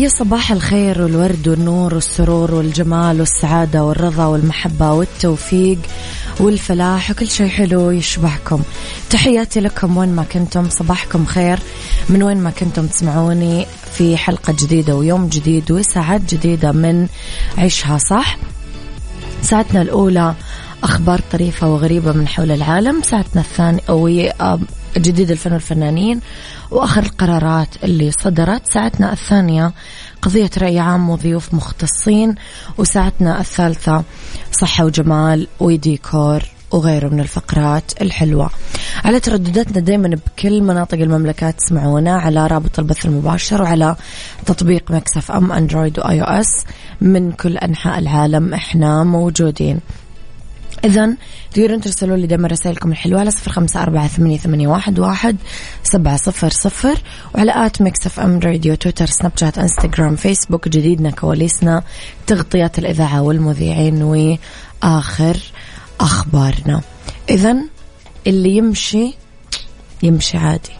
يا صباح الخير والورد والنور والسرور والجمال والسعادة والرضا والمحبة والتوفيق والفلاح وكل شيء حلو يشبهكم. تحياتي لكم وين ما كنتم صباحكم خير. من وين ما كنتم تسمعوني في حلقة جديدة ويوم جديد وساعات جديدة من عيشها صح. ساعتنا الأولى أخبار طريفة وغريبة من حول العالم. ساعتنا الثانية جديد الفن والفنانين وآخر القرارات اللي صدرت ساعتنا الثانية قضية رأي عام وضيوف مختصين وساعتنا الثالثة صحة وجمال وديكور وغيره من الفقرات الحلوة. على تردداتنا دايما بكل مناطق المملكة تسمعونا على رابط البث المباشر وعلى تطبيق Mix FM أندرويد و iOS. من كل أنحاء العالم إحنا موجودين. إذا تقدرون ترسلوا لي دائما رسائلكم الحلوة على صفر خمسة أربعة ثمانية, ثمانية واحد, واحد سبعة صفر صفر. وعلى at Mix FM Radio تويتر سناب شات إنستغرام فيسبوك جديدنا كواليسنا تغطيات الإذاعة والمذيعين وآخر أخبارنا. إذا اللي يمشي يمشي عادي.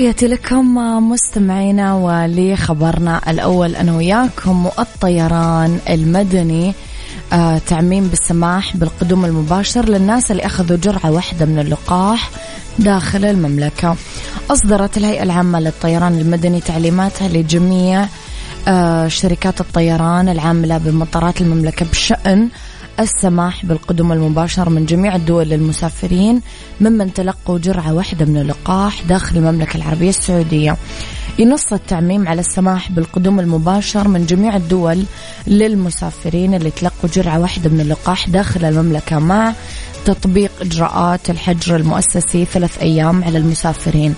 تحياتي لكم مستمعينا ولخبرنا الأول أنا وياكم والطيران المدني آه تعميم بالسماح بالقدوم المباشر للناس اللي أخذوا جرعة واحدة من اللقاح داخل المملكة. أصدرت الهيئة العامة للطيران المدني تعليماتها لجميع آه شركات الطيران العاملة بمطارات المملكة بشأن السماح بالقدوم المباشر من جميع الدول للمسافرين ممن تلقوا جرعة واحدة من اللقاح داخل المملكة العربية السعودية. ينص التعميم على السماح بالقدوم المباشر من جميع الدول للمسافرين اللي تلقوا جرعة واحدة من اللقاح داخل المملكة مع تطبيق إجراءات الحجر المؤسسي ثلاث أيام على المسافرين.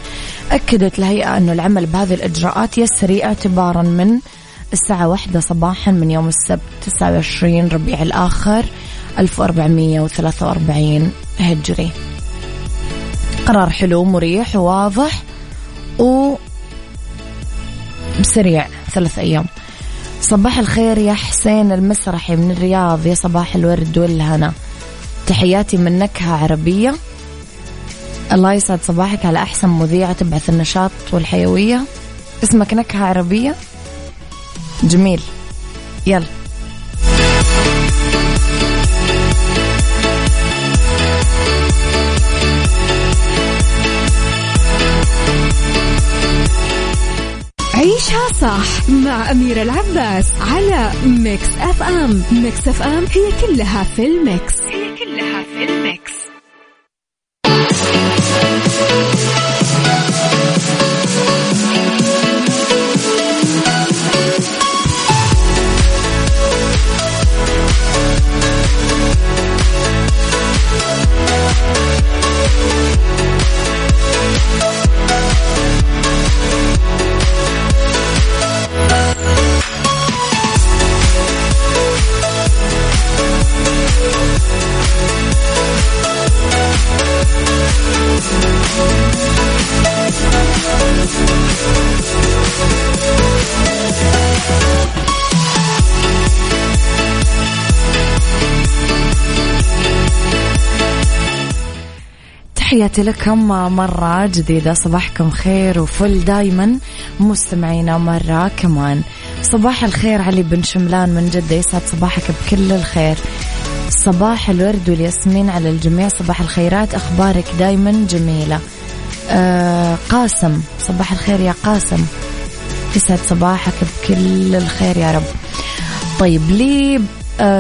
أكدت الهيئة أن العمل بهذه الإجراءات يسري اعتبارا من الساعة واحدة صباحا من يوم السبت 29 ربيع الآخر 1443 هجري. قرار حلو مريح وواضح و سريع ثلاث أيام. صباح الخير يا حسين المسرحي من الرياض يا صباح الورد والهنا. تحياتي من نكهة عربية. الله يسعد صباحك على أحسن مذيعة تبعث النشاط والحيوية. اسمك نكهة عربية؟ جميل. يلا. عيشها صح مع أميرة العباس على Mix FM. Mix FM هي كلها في ال mix. تحياتي لكم مرة جديدة صباحكم خير وفل دايما مستمعينا مرة كمان. صباح الخير علي بن شملان من جدة يسعد صباحك بكل الخير. صباح الورد والياسمين على الجميع صباح الخيرات أخبارك دايما جميلة. آه قاسم صباح الخير يا قاسم. يسعد صباحك بكل الخير يا رب. طيب لي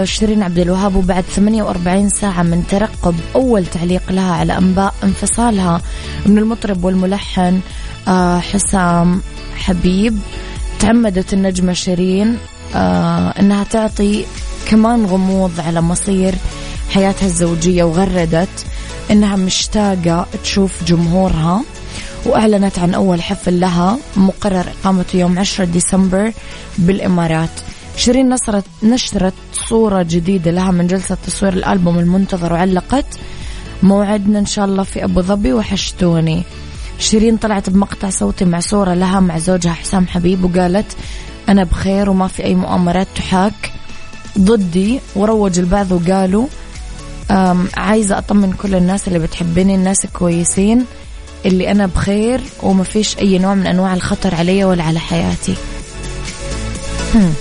شيرين عبد الوهاب وبعد 48 ساعة من ترقب أول تعليق لها على أنباء انفصالها من المطرب والملحن آه، حسام حبيب. تعمدت النجمة شيرين آه، أنها تعطي كمان غموض على مصير حياتها الزوجية وغردت أنها مشتاقة تشوف جمهورها وأعلنت عن أول حفل لها مقرر إقامته يوم 10 ديسمبر بالإمارات. شيرين نشرت نشرت صورة جديدة لها من جلسة تصوير الألبوم المنتظر وعلقت. موعدنا إن شاء الله في أبو ظبي وحشتوني. شيرين طلعت بمقطع صوتي مع صورة لها مع زوجها حسام حبيب وقالت أنا بخير وما في أي مؤامرات تحاك. ضدي وروج البعض وقالوا عايزة أطمن كل الناس اللي بتحبني الناس كويسين اللي أنا بخير وما فيش أي نوع من أنواع الخطر علي ولا على حياتي. هم.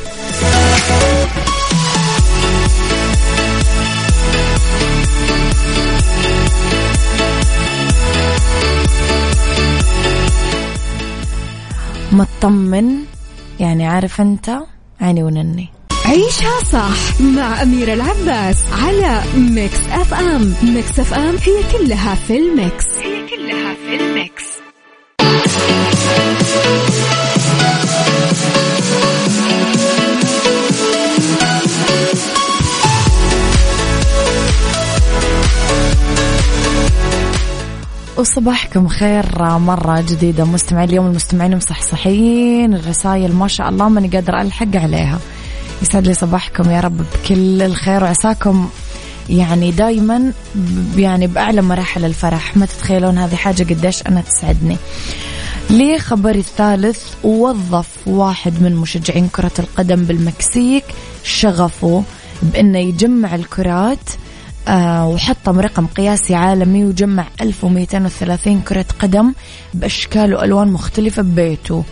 مطمن. يعني عارف انت؟ عيني ونني. عيشها صح مع أميرة العباس على Mix FM Mix FM هي كلها في ال mix. هي كلها في ال mix. وصباحكم خير مرة جديدة مستمعين اليوم المستمعين مصحصحين الرسائل ما شاء الله ماني قادرة ألحق عليها. يسعد لي صباحكم يا رب بكل الخير وعساكم يعني دايما يعني بأعلى مراحل الفرح. ما تتخيلون هذه حاجة قديش أنا تسعدني. لي خبري الثالث وظف واحد من مشجعين كرة القدم بالمكسيك شغفه بأنه يجمع الكرات وحطم رقم قياسي عالمي وجمع 1230 كرة قدم بأشكال وألوان مختلفة ببيته.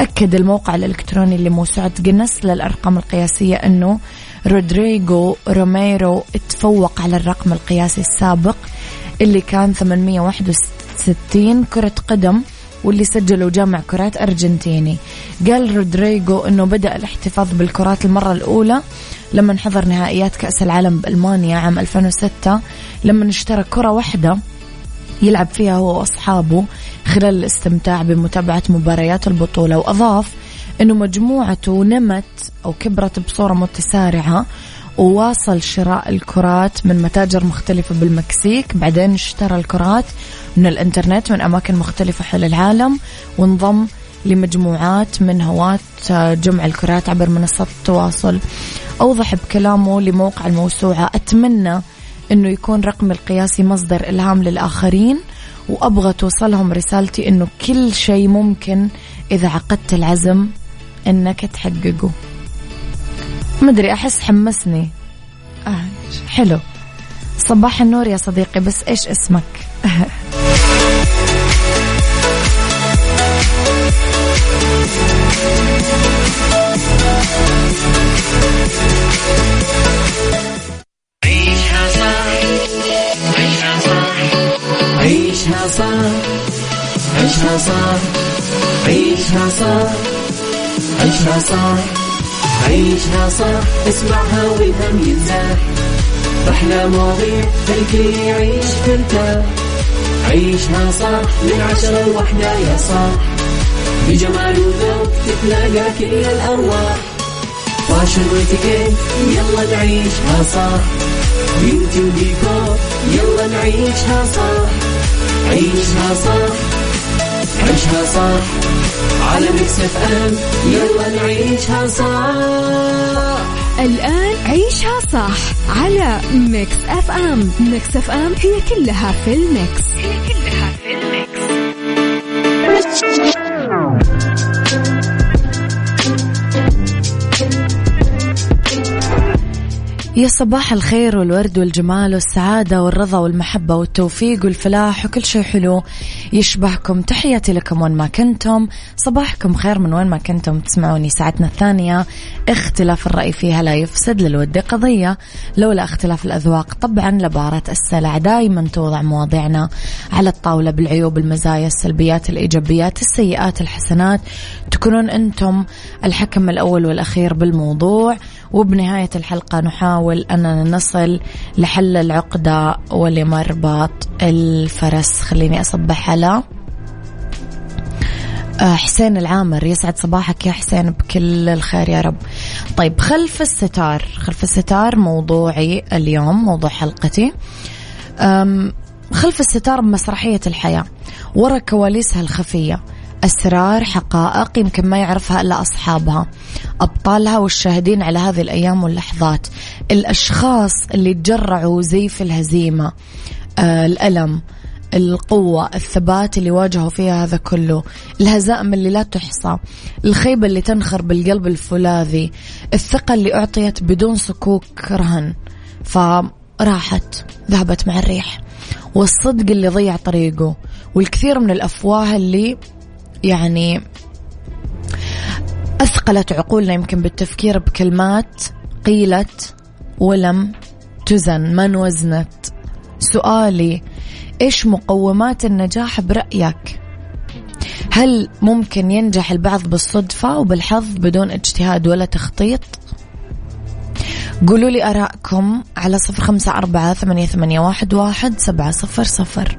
أكد الموقع الإلكتروني لموسوعة جنس للأرقام القياسية أنه رودريغو روميرو تفوق على الرقم القياسي السابق اللي كان 861 كرة قدم واللي سجلوا جامع كرات أرجنتيني. قال رودريغو أنه بدأ الاحتفاظ بالكرات المرة الأولى لما حضر نهائيات كأس العالم بألمانيا عام 2006 لما اشترى كرة واحدة يلعب فيها هو وأصحابه خلال الاستمتاع بمتابعة مباريات البطولة. وأضاف أنه مجموعته نمت أو كبرت بصورة متسارعة وواصل شراء الكرات من متاجر مختلفة بالمكسيك. بعدين اشترى الكرات من الإنترنت من أماكن مختلفة حول العالم وانضم لمجموعات من هواة جمع الكرات عبر منصات التواصل. أوضح بكلامه لموقع الموسوعة أتمنى أنه يكون رقم القياسي مصدر إلهام للآخرين وأبغى توصلهم رسالتي أنه كل شيء ممكن إذا عقدت العزم أنك تحققه. مدري أحس حمسني. آه حلو. صباح النور يا صديقي بس إيش اسمك؟ عيشها صح عيشها صح عيشها صح عيشها صح عيشها صح عيشها صح عيشها صح اسمعها والهم ينزاح أحلى مواضيع خلي يعيش ترتاح عيشها صح من عشرة لوحدة يا صاح بجمال وذوق تتلاقى كل الأرواح. fashion واتيكيت يلا نعيشها صح beauty وديكور يلا نعيشها صح عيشها صح عيشها صح على Mix FM يلا نعيشها صح الآن عيشها صح على Mix FM. Mix FM هي كلها في ال mix. هي كلها في ال mix. يا صباح الخير والورد والجمال والسعادة والرضا والمحبة والتوفيق والفلاح وكل شيء حلو يشبهكم. تحياتي لكم وين ما كنتم. صباحكم خير من وين ما كنتم تسمعوني. ساعتنا الثانية اختلاف الرأي فيها لا يفسد للود قضية. لولا اختلاف الأذواق طبعا لبارة السلع دايما توضع مواضيعنا على الطاولة بالعيوب المزايا السلبيات الإيجابيات السيئات الحسنات. تكونون أنتم الحكم الأول والأخير بالموضوع. وبنهاية الحلقة نحاول أننا نصل لحل العقدة ولمربط الفرس. خليني أصبح على آه، حسين العامر. يسعد صباحك يا حسين بكل الخير يا رب. طيب خلف الستار. خلف الستار موضوعي اليوم موضوع حلقتي. خلف الستار مسرحية الحياة. ورا كواليسها الخفية. أسرار حقائق يمكن ما يعرفها إلا أصحابها أبطالها والشاهدين على هذه الأيام واللحظات. الأشخاص اللي تجرعوا زيف الهزيمة آه الألم القوة الثبات اللي واجهوا فيها هذا كله الهزائم اللي لا تحصى الخيبة اللي تنخر بالقلب الفولاذي الثقة اللي أعطيت بدون صكوك رهن فراحت ذهبت مع الريح. والصدق اللي ضيع طريقه والكثير من الأفواه اللي يعني أثقلت عقولنا يمكن بالتفكير بكلمات قيلت ولم تزن ما انوزنت سؤالي إيش مقومات النجاح برأيك؟ هل ممكن ينجح البعض بالصدفة وبالحظ بدون اجتهاد ولا تخطيط؟ قولوا لي أراءكم على صفر خمسة أربعة ثمانية, ثمانية واحد, واحد سبعة صفر صفر.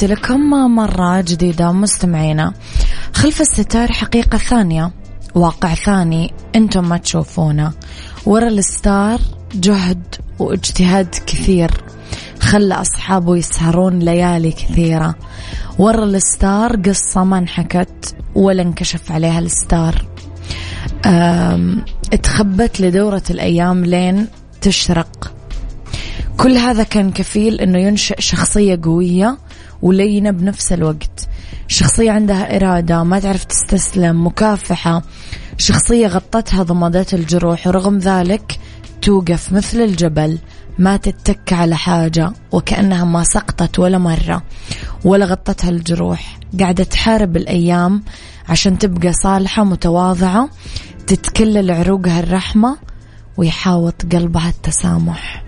تحياتي لكم مرة جديدة مستمعينا. خلف الستار حقيقة ثانية واقع ثاني أنتم ما تشوفونه. ورا الستار جهد واجتهاد كثير. خلى أصحابه يسهرون ليالي كثيرة. ورا الستار قصة ما انحكت ولا انكشف عليها الستار. اتخبت لدورة الأيام لين تشرق. كل هذا كان كفيل أنه ينشئ شخصية قوية ولينة بنفس الوقت. شخصية عندها إرادة ما تعرف تستسلم مكافحة. شخصية غطتها ضمادات الجروح ورغم ذلك توقف مثل الجبل. ما تتك على حاجة وكأنها ما سقطت ولا مرة ولا غطتها الجروح. قاعدة تحارب الأيام عشان تبقى صالحة متواضعة تتكلل عروقها الرحمة ويحاوط قلبها التسامح.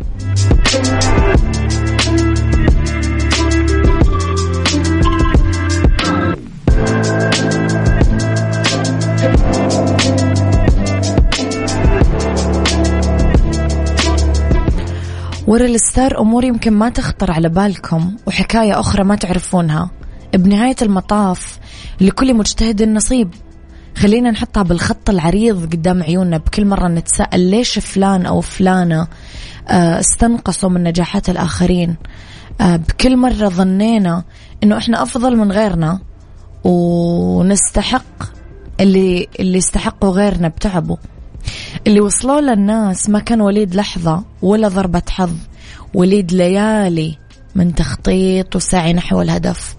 ورا الستار أمور يمكن ما تخطر على بالكم وحكاية أخرى ما تعرفونها. بنهاية المطاف لكل مجتهد نصيب خلينا نحطها بالخط العريض قدام عيوننا. بكل مرة نتساءل ليش فلان أو فلانة آه، استنقصوا من نجاحات الآخرين. آه، بكل مرة ظنينا أنه إحنا أفضل من غيرنا ونستحق اللي اللي استحقوا غيرنا بتعبه. اللي وصلوا للناس ما كان وليد لحظة ولا ضربة حظ. وليد ليالي من تخطيط وسعي نحو الهدف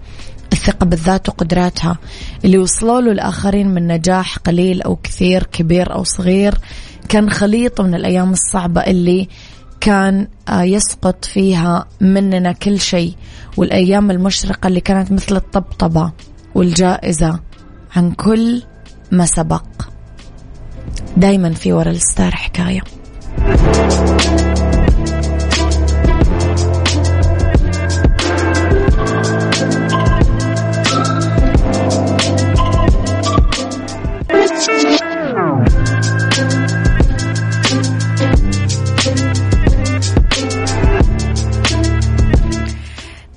الثقة بالذات وقدراتها. اللي وصلوا له الآخرين من نجاح قليل أو كثير كبير أو صغير. كان خليط من الأيام الصعبة اللي كان آه، يسقط فيها مننا كل شيء. والأيام المشرقة اللي كانت مثل الطبطبة والجائزة عن كل ما سبق. دايما في ورا الستار حكاية.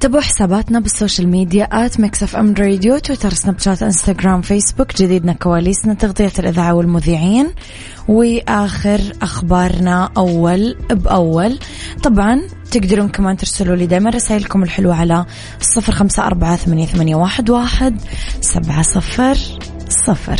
تابعوا حساباتنا بال social media at Mix FM Radio تويتر سناب شات إنستغرام فيسبوك جديدنا كواليسنا تغطية الإذاعة والمذيعين. وآخر أخبارنا أول بأول طبعا تقدرون كمان ترسلوا لي دائما رسائلكم الحلوة على صفر خمسة أربعة ثمانية واحد سبعة صفر صفر.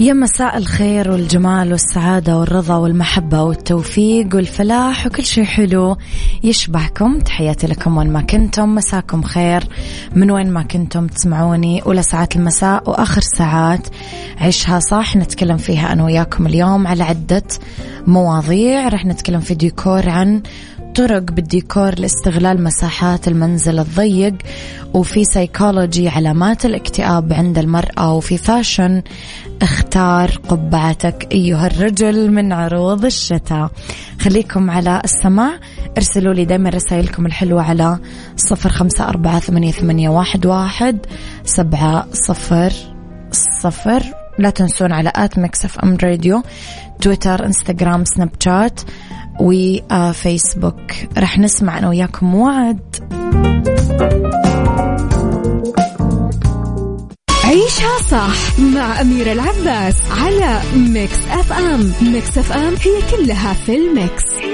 يا مساء الخير والجمال والسعادة والرضا والمحبة والتوفيق والفلاح وكل شيء حلو يشبهكم. تحياتي لكم وين ما كنتم مساكم خير. من وين ما كنتم تسمعوني أولى ساعات المساء وآخر ساعات عيشها صح. نتكلم فيها أنا وياكم اليوم على عدة مواضيع. رح نتكلم في ديكور عن طرق بالديكور لاستغلال مساحات المنزل الضيق وفي سيكولوجي علامات الاكتئاب عند المرأة وفي fashion اختار قبعتك أيها الرجل من عروض الشتاء. خليكم على السماع ارسلوا لي دايما رسائلكم الحلوة على صفر خمسة أربعة ثمانية, واحد, سبعة صفر صفر. لا تنسون على at Mix FM Radio تويتر انستغرام سناب شات وفيسبوك. رح نسمع أنا وياكم وعد عيشها صح مع أميرة العباس على Mix FM. Mix FM هي كلها في ال mix. هي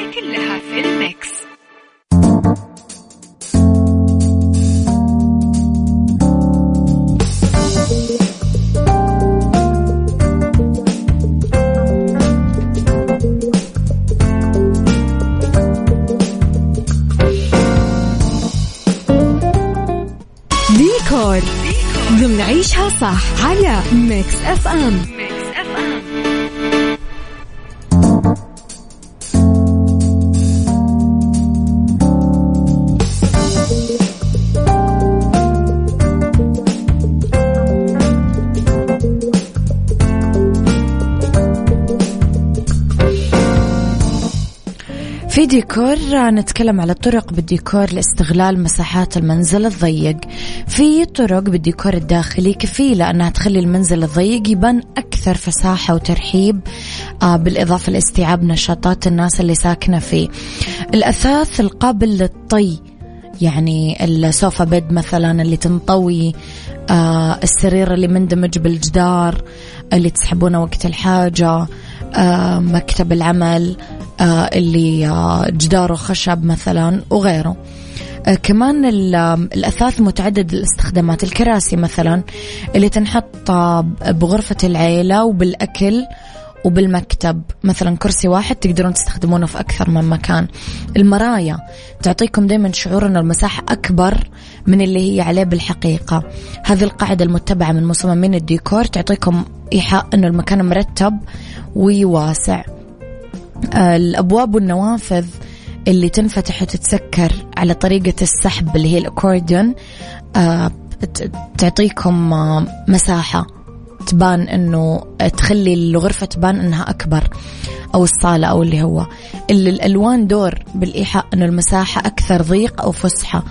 عيشها صح على Mix FM ديكور نتكلم على طرق بالديكور لاستغلال مساحات المنزل الضيق. في طرق بالديكور الداخلي كفيلة أنها تخلي المنزل الضيق يبان أكثر فساحة وترحيب آه، بالإضافة لاستيعاب نشاطات الناس اللي ساكنة فيه. الأثاث القابل للطي يعني السوفا بيد مثلا اللي تنطوي آه السرير اللي مندمج بالجدار اللي تسحبونه وقت الحاجة مكتب العمل آه اللي آه جداره خشب مثلا وغيره. آه كمان الأثاث متعدد الاستخدامات. الكراسي مثلا اللي تنحط آه، بغرفة العيلة وبالأكل وبالمكتب. مثلا كرسي واحد تقدرون تستخدمونه في أكثر من مكان. المرايا تعطيكم دايما شعور أن المساحة أكبر من اللي هي عليه بالحقيقة. هذه القاعدة المتبعة من مصممين الديكور تعطيكم إيحاء أنه المكان مرتب وواسع. الأبواب والنوافذ اللي تنفتح وتتسكر على طريقة السحب اللي هي الأكورديون آه، تعطيكم آه، مساحة تبان إنه تخلي الغرفة تبان إنها أكبر أو الصالة أو اللي هو. اللي الألوان دور بالإيحاء إنه المساحة أكثر ضيق أو فسحة.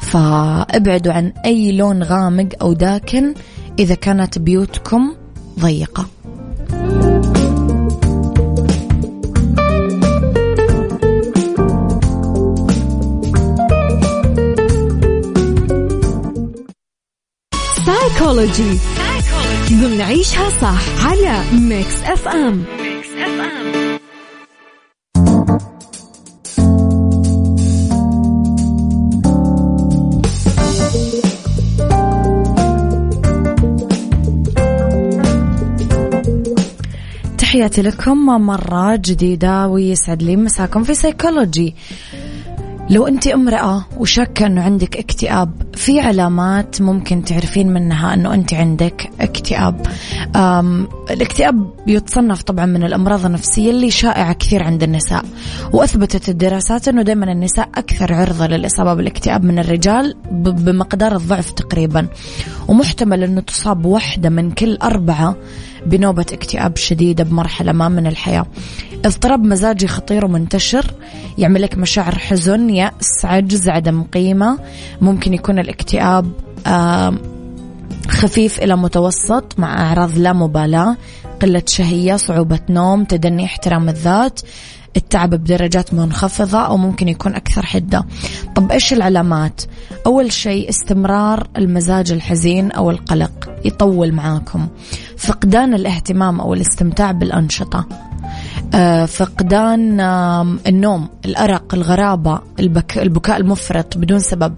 فابعدوا عن أي لون غامق أو داكن إذا كانت بيوتكم. ضيقة. سايكولوجي ضمن عيشها صح على ميكس اف ام تحياتي لكم. مرة جديدة ويسعد لي مساكم في سيكولوجي لو أنت امرأة وشاكة أنه عندك اكتئاب في علامات ممكن تعرفين منها أنه أنت عندك اكتئاب. الاكتئاب يتصنف طبعا من الأمراض النفسية اللي شائعة كثير عند النساء وأثبتت الدراسات أنه دائما النساء أكثر عرضة للإصابة بالاكتئاب من الرجال بمقدار الضعف تقريبا ومحتمل أنه تصاب واحدة من كل أربعة بنوبة اكتئاب شديدة بمرحلة ما من الحياة. اضطراب مزاجي خطير ومنتشر يعمل لك مشاعر حزن يأس عجز عدم قيمة ممكن يكون الاكتئاب خفيف إلى متوسط مع أعراض لا مبالاة قلة شهية صعوبة نوم تدني احترام الذات التعب بدرجات منخفضة أو ممكن يكون أكثر حدة. طب إيش العلامات؟ أول شيء استمرار المزاج الحزين أو القلق يطول معاكم. فقدان الاهتمام أو الاستمتاع بالأنشطة. آه، فقدان النوم الأرق الغرابة البك البكاء المفرط بدون سبب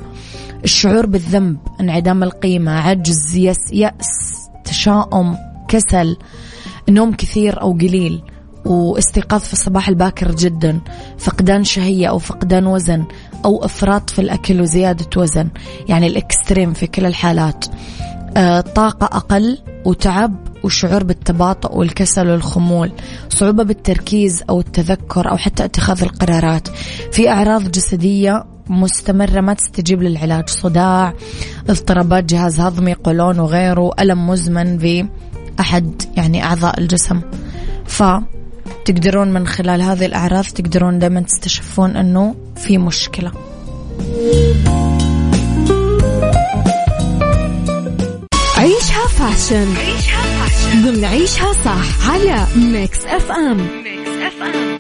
الشعور بالذنب انعدام القيمة عجز يس يأس تشاؤم كسل نوم كثير أو قليل واستيقاظ في الصباح الباكر جدا فقدان شهية أو فقدان وزن أو إفراط في الأكل وزيادة وزن يعني الإكستريم في كل الحالات. طاقة أقل وتعب وشعور بالتباطؤ والكسل والخمول صعوبة بالتركيز أو التذكر أو حتى اتخاذ القرارات. في أعراض جسدية مستمرة ما تستجيب للعلاج صداع اضطرابات جهاز هضمي قولون وغيره ألم مزمن في أحد يعني أعضاء الجسم. ف تقدرون من خلال هذه الأعراض تقدرون دائما تستشفون أنه في مشكلة. عيشها fashion ضمن عيشها صح على Mix FM Mix FM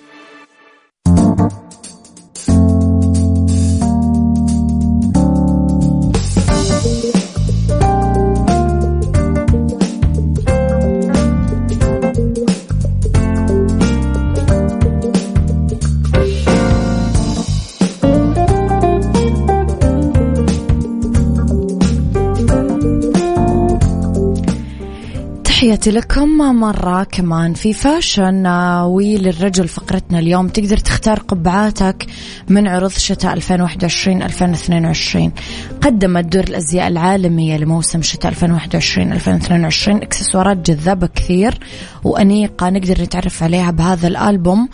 تحياتي لكم مرة كمان في فاشن آه، وللرجل فقرتنا اليوم. تقدر تختار قبعاتك من عروض شتاء 2021-2022 قدمت دور الأزياء العالمية لموسم شتاء 2021-2022 إكسسوارات جذابة كثير وأنيقة نقدر نتعرف عليها بهذا الألبوم.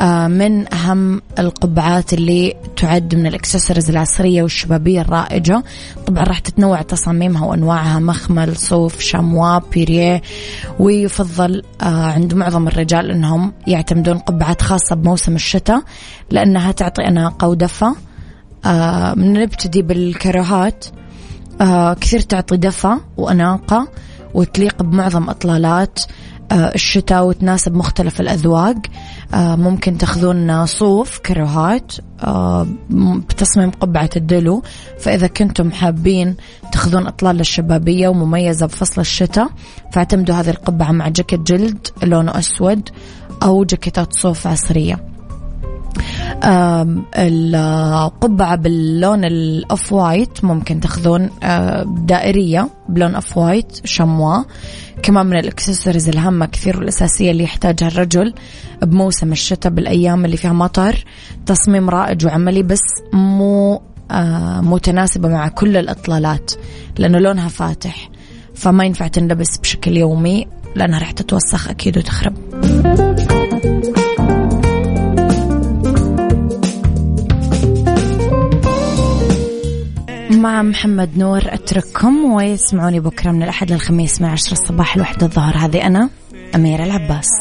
آه، من أهم القبعات اللي تعد من الإكسسوارز العصرية والشبابية الرائجة. طبعا راح تتنوع تصاميمها وأنواعها مخمل صوف شاموا بيريه ويفضل آه، عند معظم الرجال أنهم يعتمدون قبعات خاصة بموسم الشتاء لأنها تعطي أناقة ودفى آه، نبتدي بالكراهات آه، كثير تعطي دفى وأناقة وتليق بمعظم أطلالات. الشتاء وتناسب مختلف الأذواق. ممكن تاخذون صوف كروهات بتصميم قبعة الدلو. فإذا كنتم حابين تاخذون إطلالة شبابية ومميزة بفصل الشتاء فاعتمدوا هذه القبعة مع جاكيت جلد لونه أسود أو جاكيتات صوف عصرية. القبعة باللون ال off white ممكن تاخذون دائرية بلون off white شموا كمان من الاكسسوارز الهامة كثير والأساسية اللي يحتاجها الرجل بموسم الشتاء بالأيام اللي فيها مطر. تصميم رائج وعملي بس مو متناسبة مع كل الإطلالات لأنه لونها فاتح. فما ينفع تنلبس بشكل يومي لأنها راح تتوسخ أكيد وتخرب. مع محمد نور أترككم ويسمعوني بكرة من الأحد للخميس من عشرة الصباح الواحدة الظهر. هذه أنا أميرة العباس.